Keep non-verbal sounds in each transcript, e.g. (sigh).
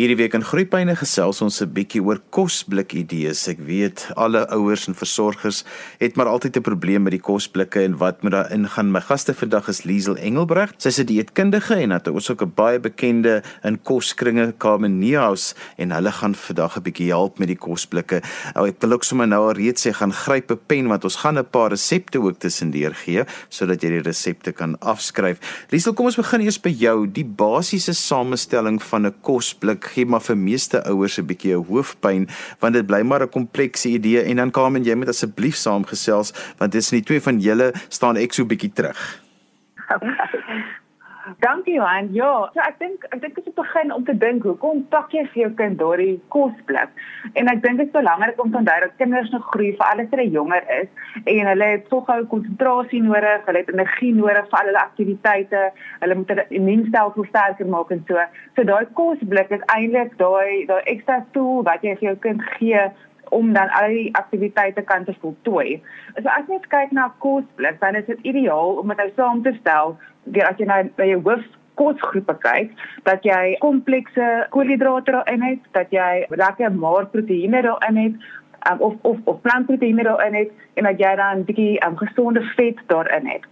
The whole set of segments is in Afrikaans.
Hierdie week in Groepyne gesels ons 'n bietjie oor kosblik idees. Ek weet alle ouers en versorgers het maar altyd 'n probleem met die kosblikke en wat moet daarin gaan. My gaste vandag is Liesel Engelbregt. Sy's 'n dieetkundige en het ook 'n baie bekende in koskringe Carmen Niehaus en hulle gaan vandag 'n bietjie help met die kosblikke. Nou ek wil ook sommer nou al reeds sê gaan gryp 'n pen want ons gaan 'n paar resepte ook tussendeur gee sodat jy die resepte kan afskryf. Liesel, kom ons begin eers by jou. Die basiese samestelling van 'n kosblik gee maar vir meeste ouers 'n bietjie 'n hoofpyn want dit bly maar 'n komplekse idee en dan Carmen jy moet asseblief saamgesels want dit is nie twee van julle staan ek so bietjie terug. (laughs) Dankie Johan. Ja, so ek dink ek dink dit is begin om te dink hoekom pak jy vir jou kind daardie kosblik? En ek dink dit is belangrik om te onthou dat kinders nog groei vir alles wat hulle jonger is en hulle het tog gou konsentrasie nodig, hulle het energie nodig vir al hulle aktiwiteite, hulle moet hulle immuunstelsel sterker maak en so. So daai kosblik is eintlik daai daai ekstra tool wat jy vir jou kind gee om dan al die aktiwiteite kan te voltooi. So as jy kyk na kosblik, dan is dit ideaal om dit nou saam te stel deur as jy nou by jou hoof kosgroepe kyk dat jy komplekse koolhidrate daarin het, dat jy lekker maar proteïene daarin het um, of of of plantproteïene daarin het en dat jy dan 'n bietjie um, gesonde vet daarin het.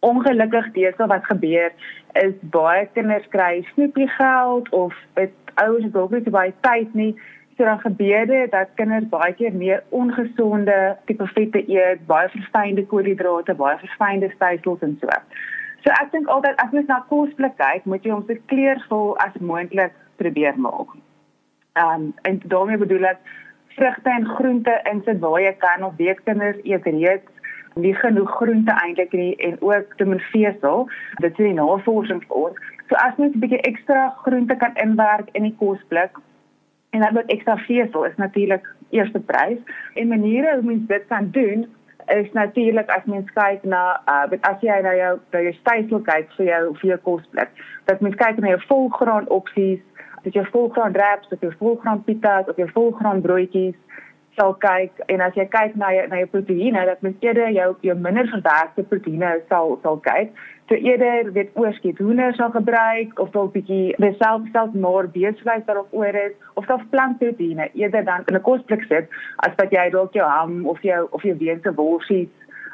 Ongelukkig deesdae wat gebeur is baie kinders kry snoepie geld of dit ouers het ook nie baie tyd nie So dan gebeur dit dat kinders baie keer meer ongesonde tipe vette eet, baie verfynde koolhidrate, baie verfynde stysels en so. So ek dink altyd as mens na kosblik kyk, moet jy hom so kleurvol as moontlik probeer maak. Um, en daarmee bedoel ek vrugte en groente insit waar jy kan of weekkinders eet reeds nie genoeg groente eintlik nie en ook te min vesel. Dit is 'n navorsing vir ons. So as mens 'n bietjie ekstra groente kan inwerk in die kosblik en dan wat ekstra vesel is natuurlik eerste prys. En maniere hoe mens dit kan doen is natuurlik as mens kyk na uh as jy na jou na jou stysel kyk vir jou vir jou kosblik. Dat mens kyk na jou volgraan opsies, dat jy volgraan wraps, dat jy volgraan pitas, of jy volgraan broodjies sal kyk en as jy kyk na jou na jou proteïene dat mens eerder jou jou minder verwerkte proteïene sal sal kyk. So eerder weet oorskiet hoender sal gebruik of dalk bietjie beself self maar beesvleis daarop oor is of self plantproteïene eerder dan in 'n kosblik sit as wat jy dalk jou ham of jou of jou weense worsies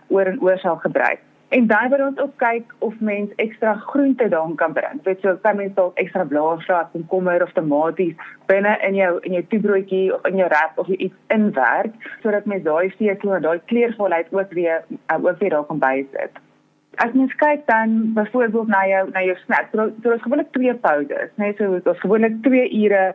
oor en oor sal gebruik. En dan wil ons ook kyk of mens ekstra groente daarin kan bring. Weet so, kan mens dalk ekstra blaarsaad en kommer of tomaties binne in jou in jou toebroodjie of in jou wrap of iets inwerk sodat mens daai vesel en daai kleurvolheid ook weer ook weer daar kan bysit. As mens kyk dan byvoorbeeld na jou na jou snack, so is gewoonlik twee powders, né? Nee, so ons gewoonlik 2 ure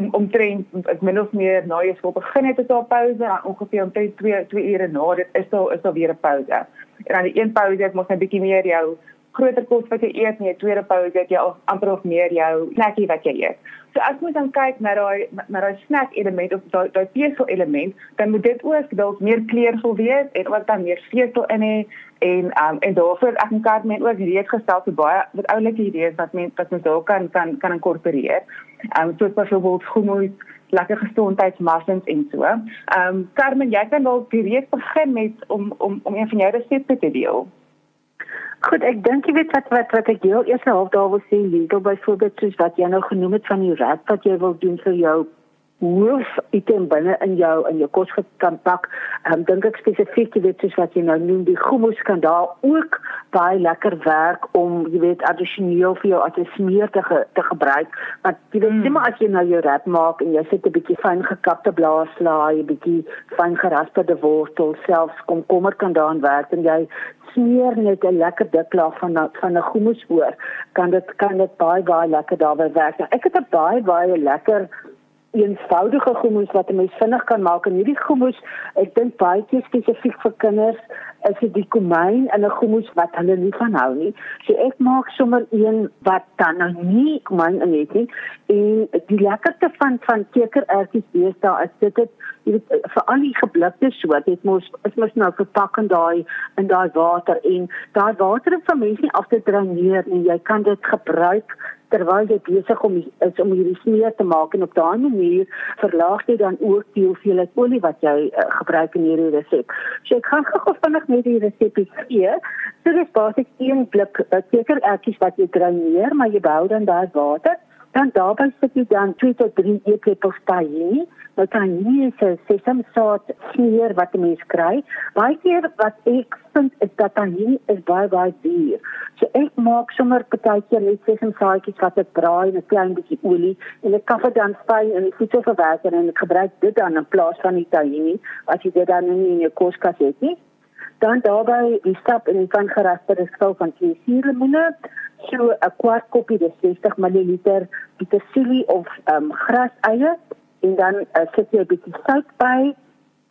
om omtrent ek min of meer na jy skool begin het het daar pouse en ongeveer omtrent 2 2 ure na dit is daar is daar weer 'n pouse en dan die een pauze het mos 'n bietjie meer jou groter kos wat jy eet en die tweede pauze het jy amper of meer jou snackie wat jy eet. So as mens dan kyk na daai na daai snack element of daai daai vesel element, dan moet dit ook dalk meer kleurvol wees en ook dan meer vesel in hê en um, en daarvoor ek en Kat men ook reeds gestel vir baie wat oulike idees wat mense wat mens dalk kan kan kan inkorporeer. Ehm um, soos byvoorbeeld hummus lekker gesondheidsmuffins en so. Ehm um, Carmen, jy kan dalk direk begin met om om om een van jou resepte te deel. Goed, ek dink jy weet wat wat wat ek heel eers half daar wil sê, Lindo byvoorbeeld soos wat jy nou genoem het van die rad wat jy wil doen vir jou hoof item binne in jou in jou kos kan pak. Ehm um, dink ek spesifiek jy weet soos wat jy nou noem die hummus kan daar ook baie lekker werk om jy weet addisioneel vir jou as 'n smeer te ge, te gebruik. Want jy weet mm. net maar as jy nou jou wrap maak en jy sit 'n bietjie fyn gekapte blaaslaai, 'n bietjie fyn gerasperde wortel, selfs komkommer kan daarin werk en jy smeer net 'n lekker dik laag van van 'n hummus oor, kan dit kan dit baie baie lekker daarby werk. Nou, ek het 'n baie baie lekker eenvoudige gommoes wat 'n mens vinnig kan maak en hierdie gommoes ek dink baie spesifiek vir kinders is dit die komyn in 'n gommoes wat hulle nie van hou nie. So ek maak sommer een wat dan nou nie komyn in het nie en die lekkerste van van kekerertjies wees daar is dit weet vir al die geblikte soort het mos is mos nou verpak in daai in daai water en daai water is vir mense nie af te dreineer nie. Jy kan dit gebruik terwyl jy besig om is om hierdie smeer te maak en op daai manier verlaag jy dan ook die hoeveelheid olie wat jy uh, gebruik in hierdie resep. So ek gaan gou vinnig met die resep gee. So dis basies een blik seker uh, ertjies wat jy dreineer, maar jy bou dan daai water Dan daarbey sit jy dan 2 tot 3 eetlepels tahini. Nou tahini is 'n sesamsaad smeer wat 'n mens kry. Baie keer wat ek vind is dat tahini is baie baie duur. So ek maak sommer partykeer net sesamsaadjies wat ek braai in 'n klein bietjie olie en ek kaf dit dan fyn in die voedselverwerker en ek gebruik dit dan in plaas van die tahini as jy dit dan nie in jou koskas het nie. Dan daarbey die stap in van gerasperde skil van 2 suurlemoene so 'n kwart koppie dis 60 ml petersilie of ehm um, graseie en dan uh, sit jy 'n bietjie sout by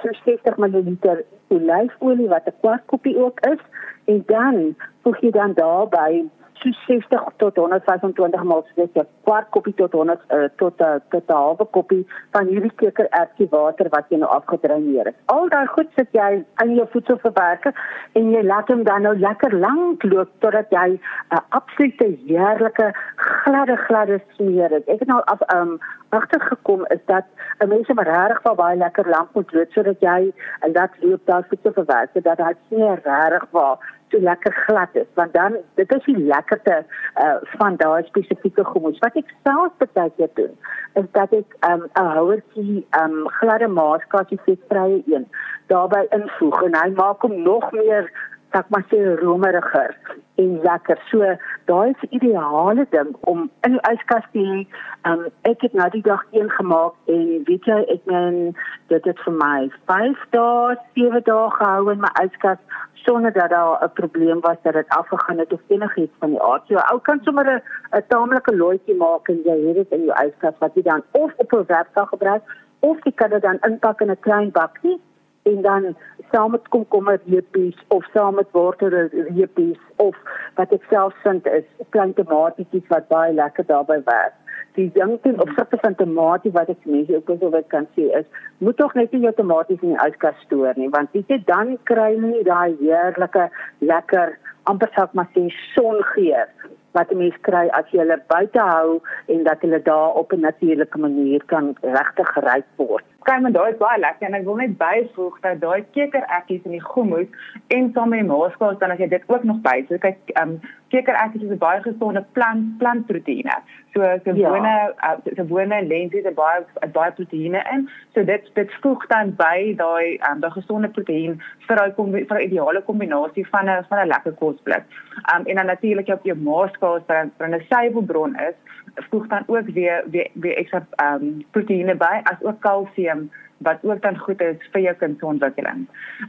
so 60 ml olyfolie wat 'n kwart koppie ook is en dan voeg jy dan daarbey so 60 tot 125 ml dis 'n kwart koppie tot 100 uh, tot 'n uh, tot 'n halwe koppie van hierdie kekerertjie water wat jy nou afgedreineer het. Al daai goed sit jy in jou voedselverwerker en jy laat hom dan nou lekker lank loop totdat jy 'n uh, absolute heerlike gladde gladde smeer het. Ek het nou af um agtergekom is dat 'n mens maar regtig wel baie lekker lank moet loop sodat jy en dat loop daar voedselverwerker dat hy smeer regtig wel so lekker glad is want dan dit is die lekkerte uh, van daai spesifieke gommies wat ek self baie keer doen is dat ek 'n um, houertjie um, gladde maaskasie vetvrye een daarbey invoeg en hy maak hom nog meer sak maar sê romeriger en lekker. So daai is 'n ideale ding om in die yskas te hê. Um ek het nou die dag een gemaak en weet jy ek meen dit het vir my 5 dae, 7 dae gehou in my yskas sonder dat daar 'n probleem was dat dit afgegaan het of enigiets van die aard. So ou kan sommer 'n 'n taamlike looitjie maak en jy het dit in jou yskas wat jy dan of op 'n webwerf gebruik of jy kan dit dan inpak in 'n klein bakkie en dan saam met komkommer reepies of saam met wortel reepies of wat ek self vind is klein tomatietjies wat baie lekker daarbey werk. Die ding teen opsigte van tomatie wat ek mense ook so wat kan sê is moet tog net nie jou tomaties in die yskas stoor nie want dit dan kry jy nie daai heerlike lekker amper sal ek maar sê songeur wat 'n mens kry as jy hulle buite hou en dat hulle daar op 'n natuurlike manier kan regtig geryp word. Kan men daai baie lekker en ek wil net byvoeg dat daai kekerertjies in die gommoes en saam met maaskaas dan as jy dit ook nog by so kyk ehm um, kekerertjies is 'n baie gesonde plant plantproteïene. So gewone ja. uh, gewone lentsies het baie baie proteïene in. So dit dit voeg dan by daai ehm um, daai gesonde proteïen vir daai vir 'n ideale kombinasie van 'n van 'n lekker kosblik. Ehm um, en dan natuurlik op jou maaskaas dan 'n suiwerbron is voeg dan ook weer weer, weer ekstra ehm um, proteïene by as ook kalsium wat ook dan goed is vir jou kind se ontwikkeling.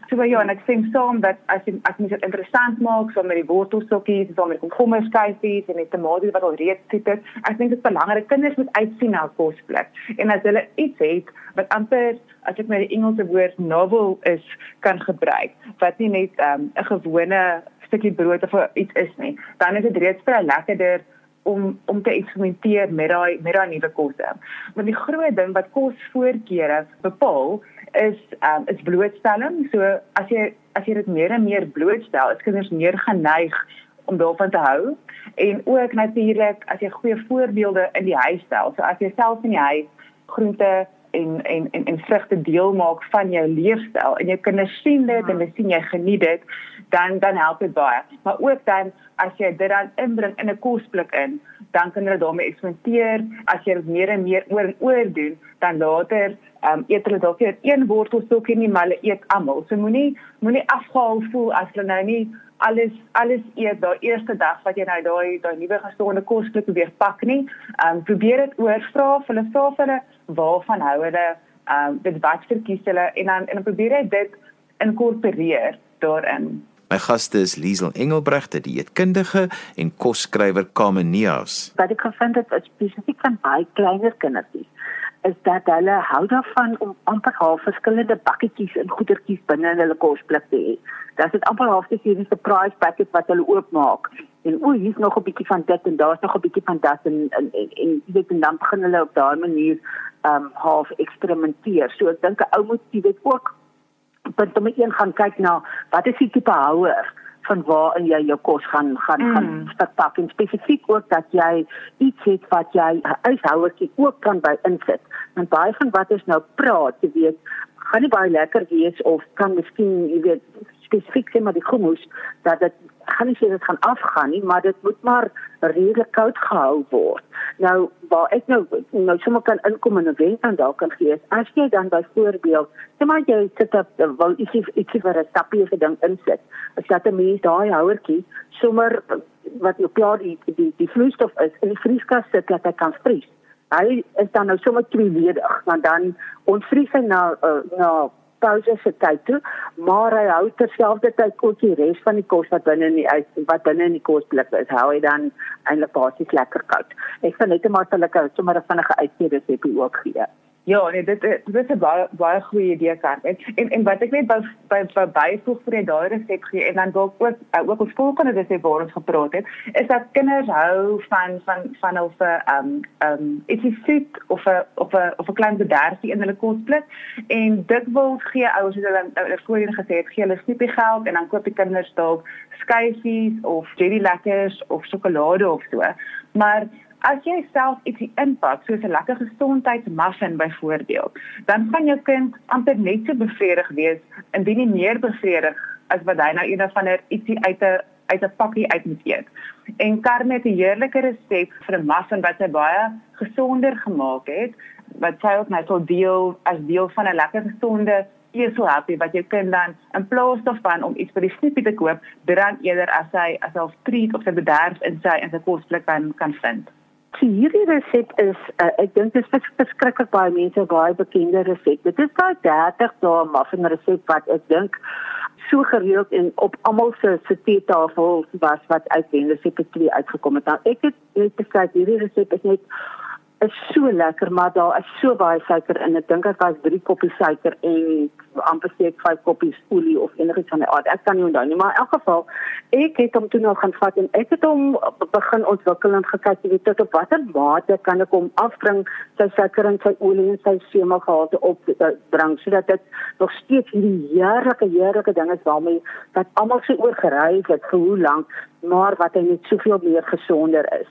So ja, en ek sê saam dat as jy as mens dit interessant maak so met die wortelsokkies, so met komkommerskyfies en die tomaties wat al reeds sit, ek dink dit is belangrik kinders moet uitsien na kosblik. En as hulle iets het wat amper as ek met die Engelse woord novel is kan gebruik, wat nie net ehm, 'n um, gewone stukkie brood of iets is nie, dan is dit reeds vir 'n lekkerder om om te eksperimenteer met daai met daai nuwe kosse. Want die groot ding wat kosvoorkeure bepaal is um, is blootstelling. So as jy as jy dit meer en meer blootstel, is kinders meer geneig om daarvan te hou en ook natuurlik as jy goeie voorbeelde in die huis stel. So as jy self in die huis groente en en en en vrugte deel maak van jou leefstyl. En jou kinders sien dit en hulle sien jy geniet dit dan dan help dit baie. Maar ook dan as jy dit dan inbring in 'n kosblik in dan kan hulle daarmee eksperimenteer. As jy dit meer en meer oor en oor doen dan later um, eet hulle dalk net een wortelstokkie nie maar hulle eet almal. So moenie moenie afgehaal voel as hulle nou nie alles alles eet daai eerste dag wat jy nou daai daai nuwe gesonde kosblik weer pak nie. Ehm um, probeer dit oorvra, hulle vra vir hulle waarvan hou hulle ehm um, dit wat verkies hulle en dan en dan probeer jy dit inkorporeer daarin. My gaste is Liesel Engelbregte, die dieetkundige en kosskrywer Kamenias. Wat ek gevind het is spesifiek van baie kleiner kindertjies is dat hulle hou daarvan om amper half verskillende bakketjies en goedertjies binne in hulle kosblik te hê. Dit is amper half dis hierdie surprise packet wat hulle oopmaak. En o, hier's nog 'n bietjie van dit en daar's nog 'n bietjie van dat en en en, en jy weet dan begin hulle op daai manier ehm um, half eksperimenteer. So ek dink 'n ou moet jy weet ook punt om een gaan kyk na wat is die tipe houer van waar in jy jou kos gaan gaan mm. gaan verpak en spesifiek ook dat jy iets het wat jy 'n uithouertjie ook kan by insit. Want baie van wat ons nou praat, jy weet, gaan nie baie lekker wees of kan miskien jy weet spesifiek sê maar die hummus dat dit gaan nie sê dit gaan afgaan nie, maar dit moet maar redelik koud gehou word. Nou waar ek nou nou sommer kan inkom en 'n wenk aan dalk kan gee. As jy dan byvoorbeeld, sê maar jy sit op wil ietsie ietsie vir 'n stapie se ding insit. As dat 'n mens daai houertjie sommer wat nou klaar die die die vloeistof is in die vrieskas sit dat hy kan vries. Hy is dan nou sommer tweeledig, want dan ontvries hy na uh, na pouse se tyd toe, maar hy hou terselfdertyd ook die res van die kos wat binne in die uit wat binne in die kosblik is, hou hy dan eintlik basies lekker koud. Ek vind net dat ek sommer 'n vinnige uitgee resepie ook gee. Ja, nee, dit dit is 'n baie baie goeie idee kan. En en wat ek net by by, by byvoeg vir die daai resep gee en dan dalk ook uh, ook ons volgende resep waar ons gepraat het, is dat kinders hou van van van of 'n um um ietsie soet of 'n of 'n of 'n klein bederfie in hulle kosblik en dit wil gee ouers het hulle hulle voorheen gesê het gee hulle snoepie geld en dan koop die kinders dalk skyfies of jelly lekkers of sjokolade of so. Maar As jy self ietsie inpak, soos 'n lekker gesondheidsmuffin byvoorbeeld, dan gaan jou kind amper net so bevredig wees indien nie meer bevredig as wat hy nou een of ander ietsie uit 'n uit 'n pakkie uit moet eet. En Carmen het 'n heerlike resep vir 'n muffin wat sy baie gesonder gemaak het, wat sy ook net sou deel as deel van 'n lekker gesonde sou happy wat jy kan dan in plaas daarvan om iets vir die snippie te koop, dan eerder as hy as 'n treat of 'n bederf in sy in sy kosblik kan kan vind. So hierdie resep is uh, ek dink dit is verskriklik baie mense baie bekende resep. Dit is daai 30 dae muffin resep wat ek dink so gereeld en op almal se se teetafel was wat uit die resep 2 uitgekom het. Nou ek het net besluit hierdie resep is net is so lekker, maar daar is so baie suiker in. Ek dink ek was 3 koppies suiker en amper sê ek 5 koppies olie of enigiets van die aard. Ek kan nie onthou nie, maar in elk geval, ek het hom toe nou gaan vat en ek het hom begin ontwikkel en gekyk weet tot op watter mate kan ek hom afbring sy suiker en sy olie en sy semelgehalte op uh, bring sodat dit nog steeds hierdie heerlike heerlike ding is waarmee wat almal so oorgery het vir hoe lank, maar wat hy net soveel meer gesonder is.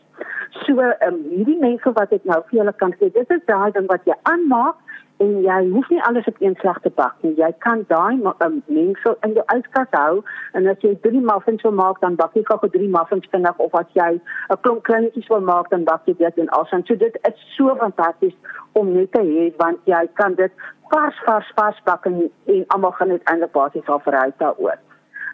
So ehm um, hierdie mense wat ek nou vir julle kan sê, dis is daai ding wat jy aanmaak en jy hoef nie alles op een slag te bak nie. Jy kan daai um, mengsel in jou yskas hou en as jy drie muffins wil maak, dan bak jy gou drie muffins vinnig of as jy 'n klomp kleintjies wil maak, dan bak jy dit en alsin. So dit is so fantasties om net te hê want jy kan dit vars vars vars bak en, en almal gaan dit eintlik basies al verhou daaroor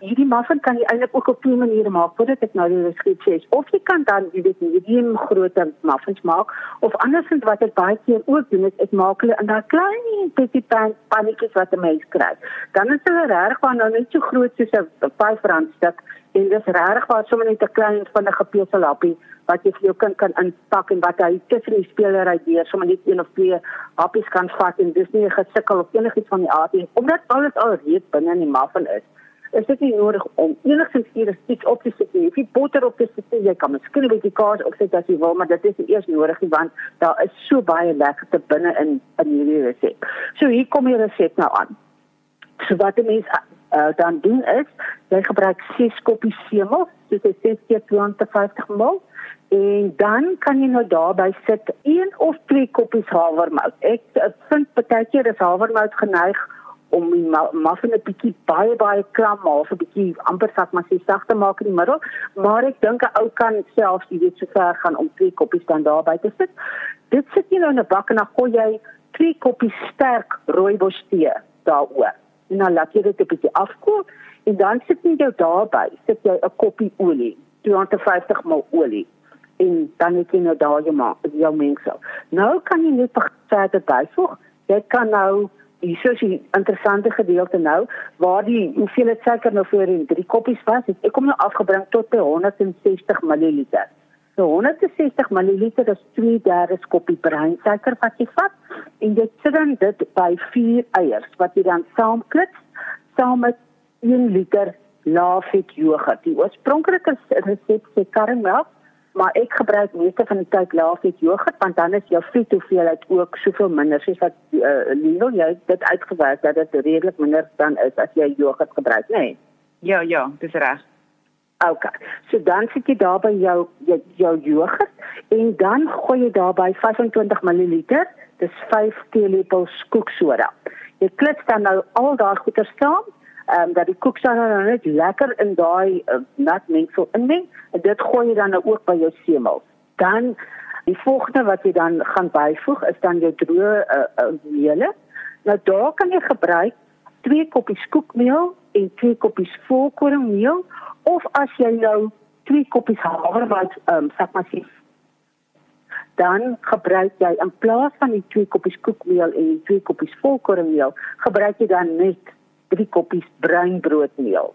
hierdie muffin kan jy eintlik ook op twee maniere maak voordat ek nou die resep sê. Of jy kan dan jy weet medium groot muffins maak of andersins wat ek baie keer ook doen is ek maak hulle in daai klein petit pan pannetjies wat 'n mens kry. Dan is hulle regtig maar nou net so groot soos 'n R5 stuk en dis regtig maar sommer net 'n klein van 'n gepesel happie wat jy vir jou kind kan inpak en wat hy tussen die spelery deur sommer net een of twee happies kan vat en dis nie 'n gesukkel of enigiets van die aard nie omdat alles al reeds binne in die muffin is is dit nie nodig om enigstens hier iets op te sit nie. Jy botter op te sit, jy kan miskien 'n bietjie kaas opsit as jy wil, maar dit is eers nodig nie want daar is so baie lekker te binne in in hierdie resep. So hier kom die resep nou aan. So wat 'n mens uh, dan doen is, jy gebruik 6 koppies semel, dis 6 keer 250 ml en dan kan jy nou daarby sit 1 of 2 koppies havermout. Ek vind baie keer is havermout geneig om die muffin 'n bietjie baie baie klam of 'n bietjie amper sak maar sy sag te maak in die middel, maar ek dink 'n ou kan self jy weet so ver gaan om twee koppies dan daarby te sit. Dit sit jy nou in 'n bak en dan gooi jy twee koppies sterk rooibos tee daaroor. En dan laat jy dit 'n bietjie afkoel en dan sit jy jou daarby, sit jy 'n koppie olie, 250 ml olie en dan het jy nou daar jou maak, jou mengsel. Nou kan jy net verder byvoeg. Jy kan nou hier is 'n interessante gedeelte nou waar die hoeveelheid suiker nou voor in 3 koppies was. Ek kom nou afgebring tot by 160 ml. So 160 ml is 2/3 koppie bruin suiker wat jy vat en jy sit dit by 4 eiers wat jy dan saamklits saam met 1 liter laafet jogurt. Die oorspronklike resep sê karamel maar ek gebruik meeste van die tyd laafet jogurt want dan is jou vet hoeveelheid ook soveel minder soos wat uh, Lino jy dit uitgewerk dat dit redelik minder dan is as jy jogurt gebruik nê nee. ja ja dis reg OK so dan sit jy daar by jou jou, jou jogurt en dan gooi jy daarby 25 ml dis 5 teelepels koeksoda jy klits dan nou al daai goeie saam ehm um, dat die koeksand dan net lekker in daai uh, nat mengsel inmeng en dit gooi jy dan nou ook by jou semel. Dan die volgende wat jy dan gaan byvoeg is dan jou droë uh, uh, meele. Nou daar kan jy gebruik 2 koppies koekmeel en 2 koppies volkorenmeel of as jy nou 2 koppies havermout ehm um, sak maar sê dan gebruik jy in plaas van die 2 koppies koekmeel en die 2 koppies volkorenmeel, gebruik jy dan net 3 koppies breinbroodmeel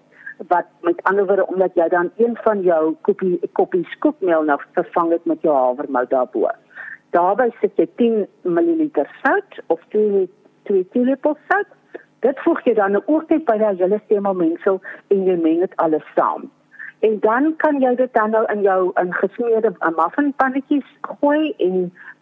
wat met ander woorde omdat jy dan een van jou koppie koppies koekmeel nou vervang het met jou havermout daarbo. Daarby sit jy 10 ml sout of 2 2 teelepels sout. Dit voeg jy dan ook net by daai hele semelmengsel en jy meng dit alles saam. En dan kan jy dit dan nou in jou in gesmeerde muffinpannetjies gooi en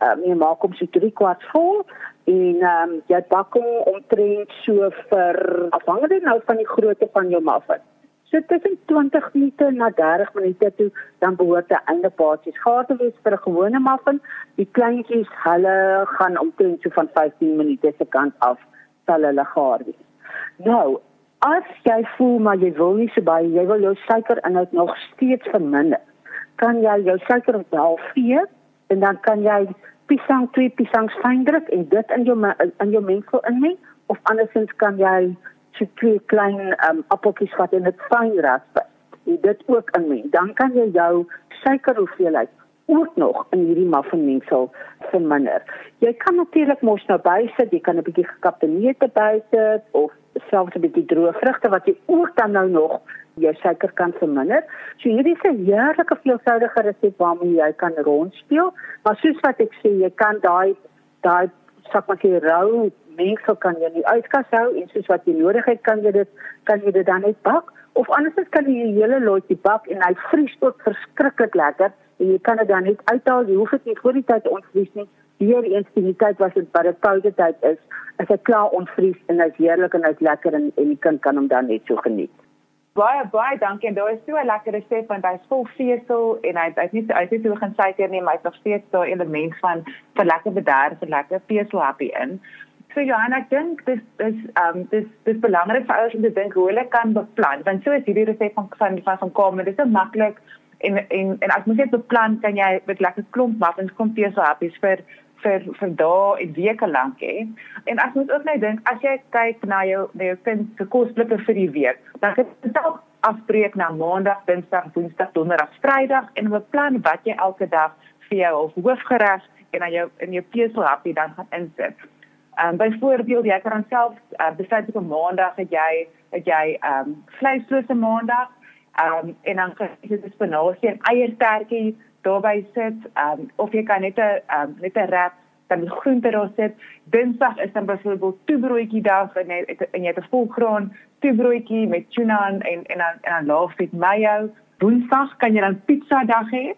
um, jy maak hom so 3 kwart vol en um, jy bak hom omtrent so vir afhangende nou van die grootte van jou muffin. So tussen 20 minute na 30 minute toe dan behoort die einde paadjies gaar te wees vir 'n gewone muffin. Die kleintjies, hulle gaan omtrent so van 15 minute se kant af sal hulle gaar wees. Nou, As jy voel maar jy wil nie so baie, jy wil jou suikerinhoud nog steeds verminder, kan jy jou suiker op halfvee en dan kan jy piesang twee piesangs fyn druk en dit in jou in jou mengsel inmeng of andersins kan jy so twee klein um, appeltjies vat en dit fyn rasp. En dit ook inmeng. Dan kan jy jou suikerhoeveelheid ook nog in hierdie muffinmengsel verminder. Jy kan natuurlik mos nou bysit, jy kan 'n bietjie gekapte neute bysit of selfs 'n bietjie droë vrugte wat jy ook dan nou nog jou suiker kan verminder. So hierdie is 'n heerlike veelvoudige resep waarmee jy kan rondspeel, maar soos wat ek sê, jy kan daai daai sakmakie rou mengsel kan jy nie uitkas hou en soos wat jy nodig het, kan jy dit kan jy dit dan net bak of andersins kan jy 'n hele lotjie bak en hy vries ook verskriklik lekker en jy kan dit dan net uithaal. Jy hoef dit nie voor die tyd te ontvries nie. Die tyd was dit dit koue tyd is, is dit klaar ontvries en is heerlik en is lekker en, en die kind kan hom dan net so geniet. Baie baie dankie. Daar is so 'n lekker resep want hy's vol vesel en hy hy's nie hy's nie so geen suiker nie, maar hy's nog steeds daai element van vir lekker bederf en lekker vesel happy in. So Johan, ek dink dis is ehm um, dis dis belangrik vir ouers om te dink hoe hulle kan beplan want so is hierdie resep van van van, van kom, dit is so maklik en en en as mens dit beplan kan jy met lekker klomp muffins kom teë so happy vir vir vir dae en weke lank hê. En as mens ook net dink as jy kyk na jou na jou kind se kosblikke vir die week, dan kan dit afbreek na maandag, dinsdag, woensdag, donderdag, vrydag en beplan wat jy elke dag vir jou of hoofgereg en dan jou in jou pesel happy dan gaan insit. Ehm um, byvoorbeeld jy kan self uh, besluit op 'n maandag dat jy dat jy ehm um, vleislose maandag um, en dan kan jy spinasie en eierstertjie daarby sit. Um, of jy kan net 'n um, net 'n wrap dan die groente daar sit. Dinsdag is dan byvoorbeeld toebroodjie dag en jy en jy het 'n volgraan toebroodjie met tuna en en en dan, dan laafet mayo. Woensdag kan jy dan pizza dag hê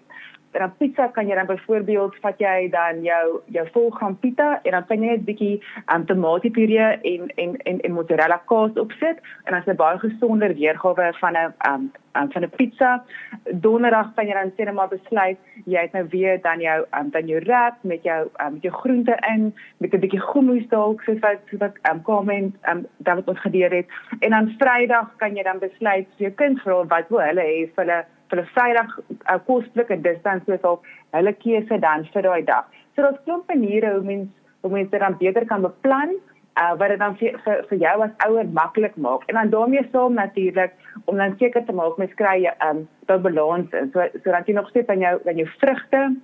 En dan pizza kan jy dan byvoorbeeld vat jy dan jou jou volgram pita en dan kan jy net bietjie um, tomatiepuree en en en en mozzarella kaas opsit en dan is dit baie gesonder weergawe van 'n um, um, van 'n pizza. Donderdag kan jy dan sê net maar besluit jy het nou weer dan jou um, dan jou wrap met jou um, met jou groente in met 'n bietjie hummus dalk soos wat soos wat um, comment um, dan wat ons gedeer het. En dan Vrydag kan jy dan besluit vir jou kind vra wat wil hulle hê vir hulle vir 'n Vrydag uh, kosblik en dis dan soos op hulle keuse dan vir daai dag. So daar's klomp maniere hoe mens hoe mens dit dan beter kan beplan uh, wat dit dan vir, vir vir jou as ouer maklik maak. En dan daarmee saam natuurlik om dan seker te maak mens kry 'n um, balans in. So sodat jy nog steeds aan jou aan jou vrugte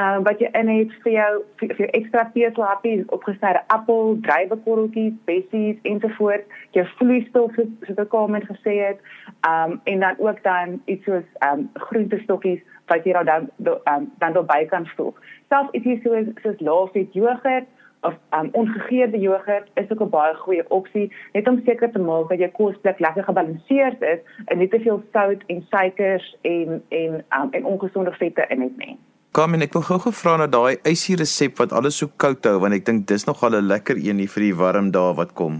uh, wat jy in het vir jou vir, vir ekstra vesel happy opgesnyde appel, druiwekorreltjies, bessies ensovoorts, jou vloeistof soos ek al met gesê het. Um en dan ook dan iets soos um groentestokkies wat jy dan um, dan daarbey kan voeg. Selfs iets soos soos laafet jogurt of um, ongegeurde jogurt is ook 'n baie goeie opsie net om seker te maak dat jou kosblik lekker gebalanseerd is en nie te veel sout en suikers en en um, en ongesonde vette in het nie. Kom en ek wil gou gevra na daai ysie resep wat alles so koud hou want ek dink dis nogal 'n lekker een hier vir die warm dae wat kom.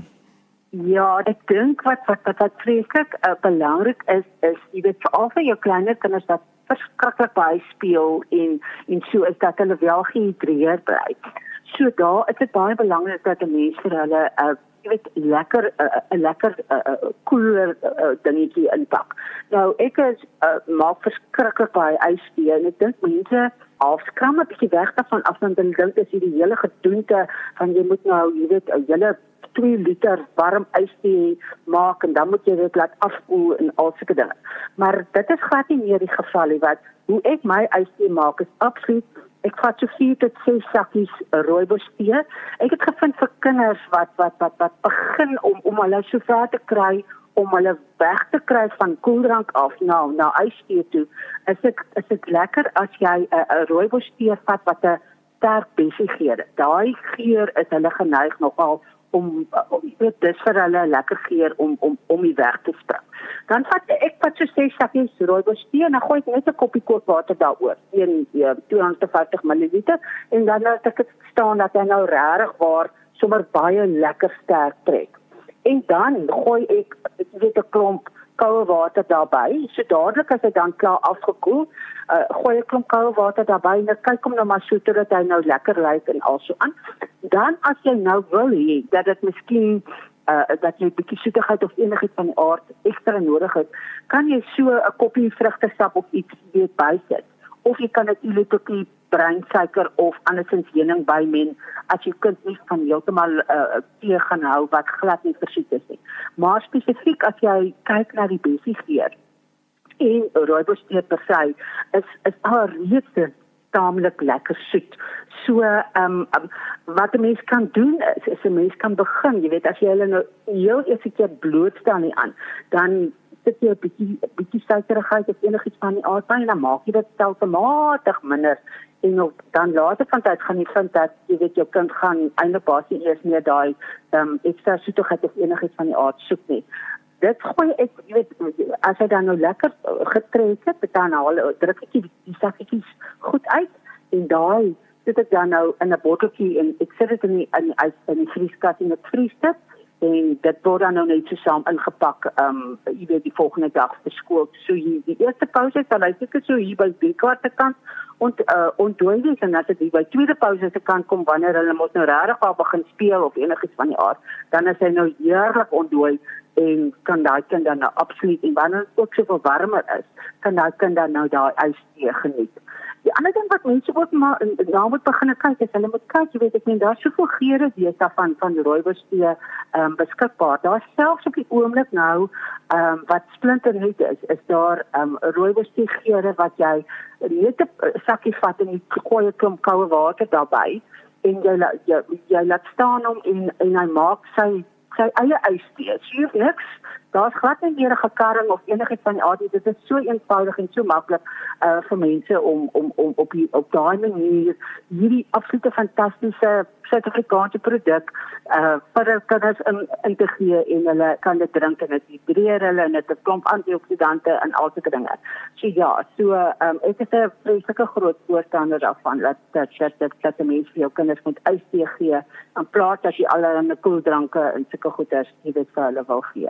Ja, ek dink wat wat wat, wat vreeslik uh, belangrik is is jy weet veral vir jou kleiner kinders wat verskriklik baie speel en en so is dat hulle wel gehidreerd bly. So daar is dit baie belangrik dat 'n mens vir hulle 'n jy weet lekker 'n uh, uh, lekker 'n uh, uh, koeler uh, dingetjie inpak. Nou ek is uh, maak verskriklik baie ystee en ek dink mense afskram 'n bietjie weg daarvan af want hulle dink dis hierdie hele gedoente van jy moet nou jy weet 'n hele 2 liter warm ystee maak en dan moet jy dit laat afkoel en al sulke dinge. Maar dit is glad nie meer die geval nie wat hoe ek my ystee maak is absoluut ek vat so 4 tot 6 sakkies rooibos tee. Ek het gevind vir kinders wat wat wat wat begin om om hulle so ver te kry om hulle weg te kry van koeldrank af na na ystee toe. Is dit is dit lekker as jy 'n rooibos tee vat wat 'n sterk besighede. Daai geur is hulle geneig nogal om om dit dis vir hulle lekker geur om om om die weg te spring. Dan vat ek wat so sê sakkies rooibos tee en dan gooi ek net 'n koppie koud water daaroor, een 250 ml en dan laat ek dit staan dat hy nou regtig waar sommer baie lekker sterk trek. En dan gooi ek weet 'n klomp koue water daarbey. So dadelik as dit dan klaar afgekoel, uh, gooi ek klomp koue water daarbey en kyk hom nou maar so dat hy nou lekker lyk en also aan. Dan as jy nou wil hê dat dit miskien uh dat jy 'n bietjie soetigheid of enigiets van aard ekstra nodig het, kan jy so 'n koppie vrugtesap of iets weet bysit. Of jy kan ook die breinsuiker of andersins heuning bymen as jy kind nie van heeltemal uh tee gaan hou wat glad nie versoet is nie. Maar spesifiek as jy kyk na die besighede en rooibos tee per se is is al reeds taamlik lekker soet. So ehm um, um, wat 'n mens kan doen is, is 'n mens kan begin, jy weet as jy hulle nou heel eers 'n keer blootstel nie aan, dan sit jy 'n bietjie bietjie suikerigheid of enigiets van die aard by en dan maak jy dit stelselmatig minder. En op, dan later van tyd gaan jy vind dat jy weet jou kind gaan eintlik basies eers meer daai ehm um, ekstra soetigheid of enigiets van die aard soek nie. Dit gooi ek jy weet as hy dan nou lekker getrek het dan haal druk ek die, die sakkies goed uit en daai sit ek dan nou in 'n botteltjie en ek sit dit in die in die, in die vrieskas en dit vries dit en dit word dan nou net so saam ingepak um, jy weet die volgende dag vir skool so jy die eerste pouse sal hy seker so hier by die kwarte kant ont uh, ontdooi wees en as dit by tweede pouse se kant kom wanneer hulle mos nou regtig al begin speel of enigiets van die aard dan is hy nou heerlik ontdooi en kan daai kind dan nou absoluut en wanneer dit ook so warmer is, kan daai kind dan nou daai ystee geniet. Die ander ding wat mense ook maar nou moet begin kyk is hulle moet kyk, jy weet ek meen daar's soveel geure wees daarvan van rooibostee ehm um, beskikbaar. Daar's selfs op die oomblik nou ehm um, wat splinter net is, is daar ehm um, rooibostee geure wat jy net 'n sakkie vat en jy gooi 'n klomp koue water daarbey en jy jy, jy laat staan hom en en hy maak sy sy eie ystee. So niks. Daar's glad nie meer 'n gekarring of enigiets van aard. Dit is so eenvoudig en so maklik uh vir mense om om om op die, op daai manier hierdie absolute fantastiese Suid-Afrikaanse produk uh vir kinders in in te gee en hulle kan dit drink en dit hidreer hulle en dit 'n klomp antioksidante en al sulke dinge. So ja, so um ek is 'n vreeslike groot voorstander daarvan dat dat dat dat, dat mense vir jou kinders moet ystee gee in plaas dat jy allerlei koeldranke en sulke goeders jy weet vir hulle wil gee.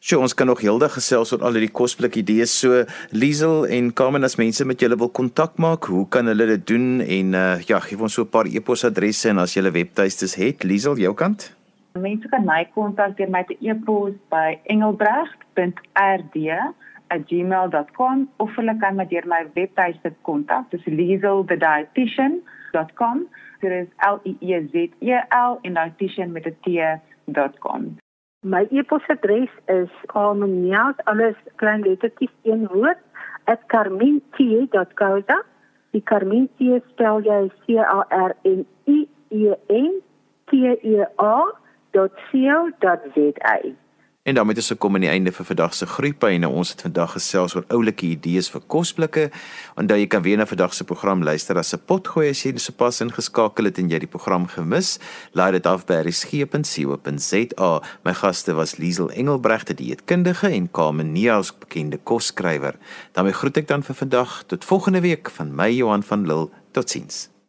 So ons kan nog heeldag gesels oor al hierdie kosblik idees. So Liesel en Carmen as mense met julle wil kontak maak, hoe kan hulle dit doen? En uh ja, gee ons so 'n paar e-posadresse en as julle webtuistes het, Liesel, jou kant. Mense kan my kontak deur my e-pos by engelbrecht.rd@gmail.com of hulle kan my deur my webtuiste kontak. Dis lieselthedietitian.com. Dit is L E E Z E L en dietitian met 'n t.com. My e-posadres is carmenias alles klein lettertjies een woord @carmentie.co.za. Die Carmentie spel jy C A R M I E N T E A.co.za. En daarmee is ek kom aan die einde vir vandag se groeipyne. Ons het vandag gesels oor oulike idees vir kosblikke. Onthou jy kan weer na vandag se program luister as 'n potgooi as jy sopas ingeskakel het en jy die program gemis. Laai dit af by resgep.co.za. My gaste was Liesel Engelbrecht, die dieetkundige en Carmen Neels, bekende kosskrywer. daarmee groet ek dan vir vandag tot volgende week van my Johan van Lille. Totsiens.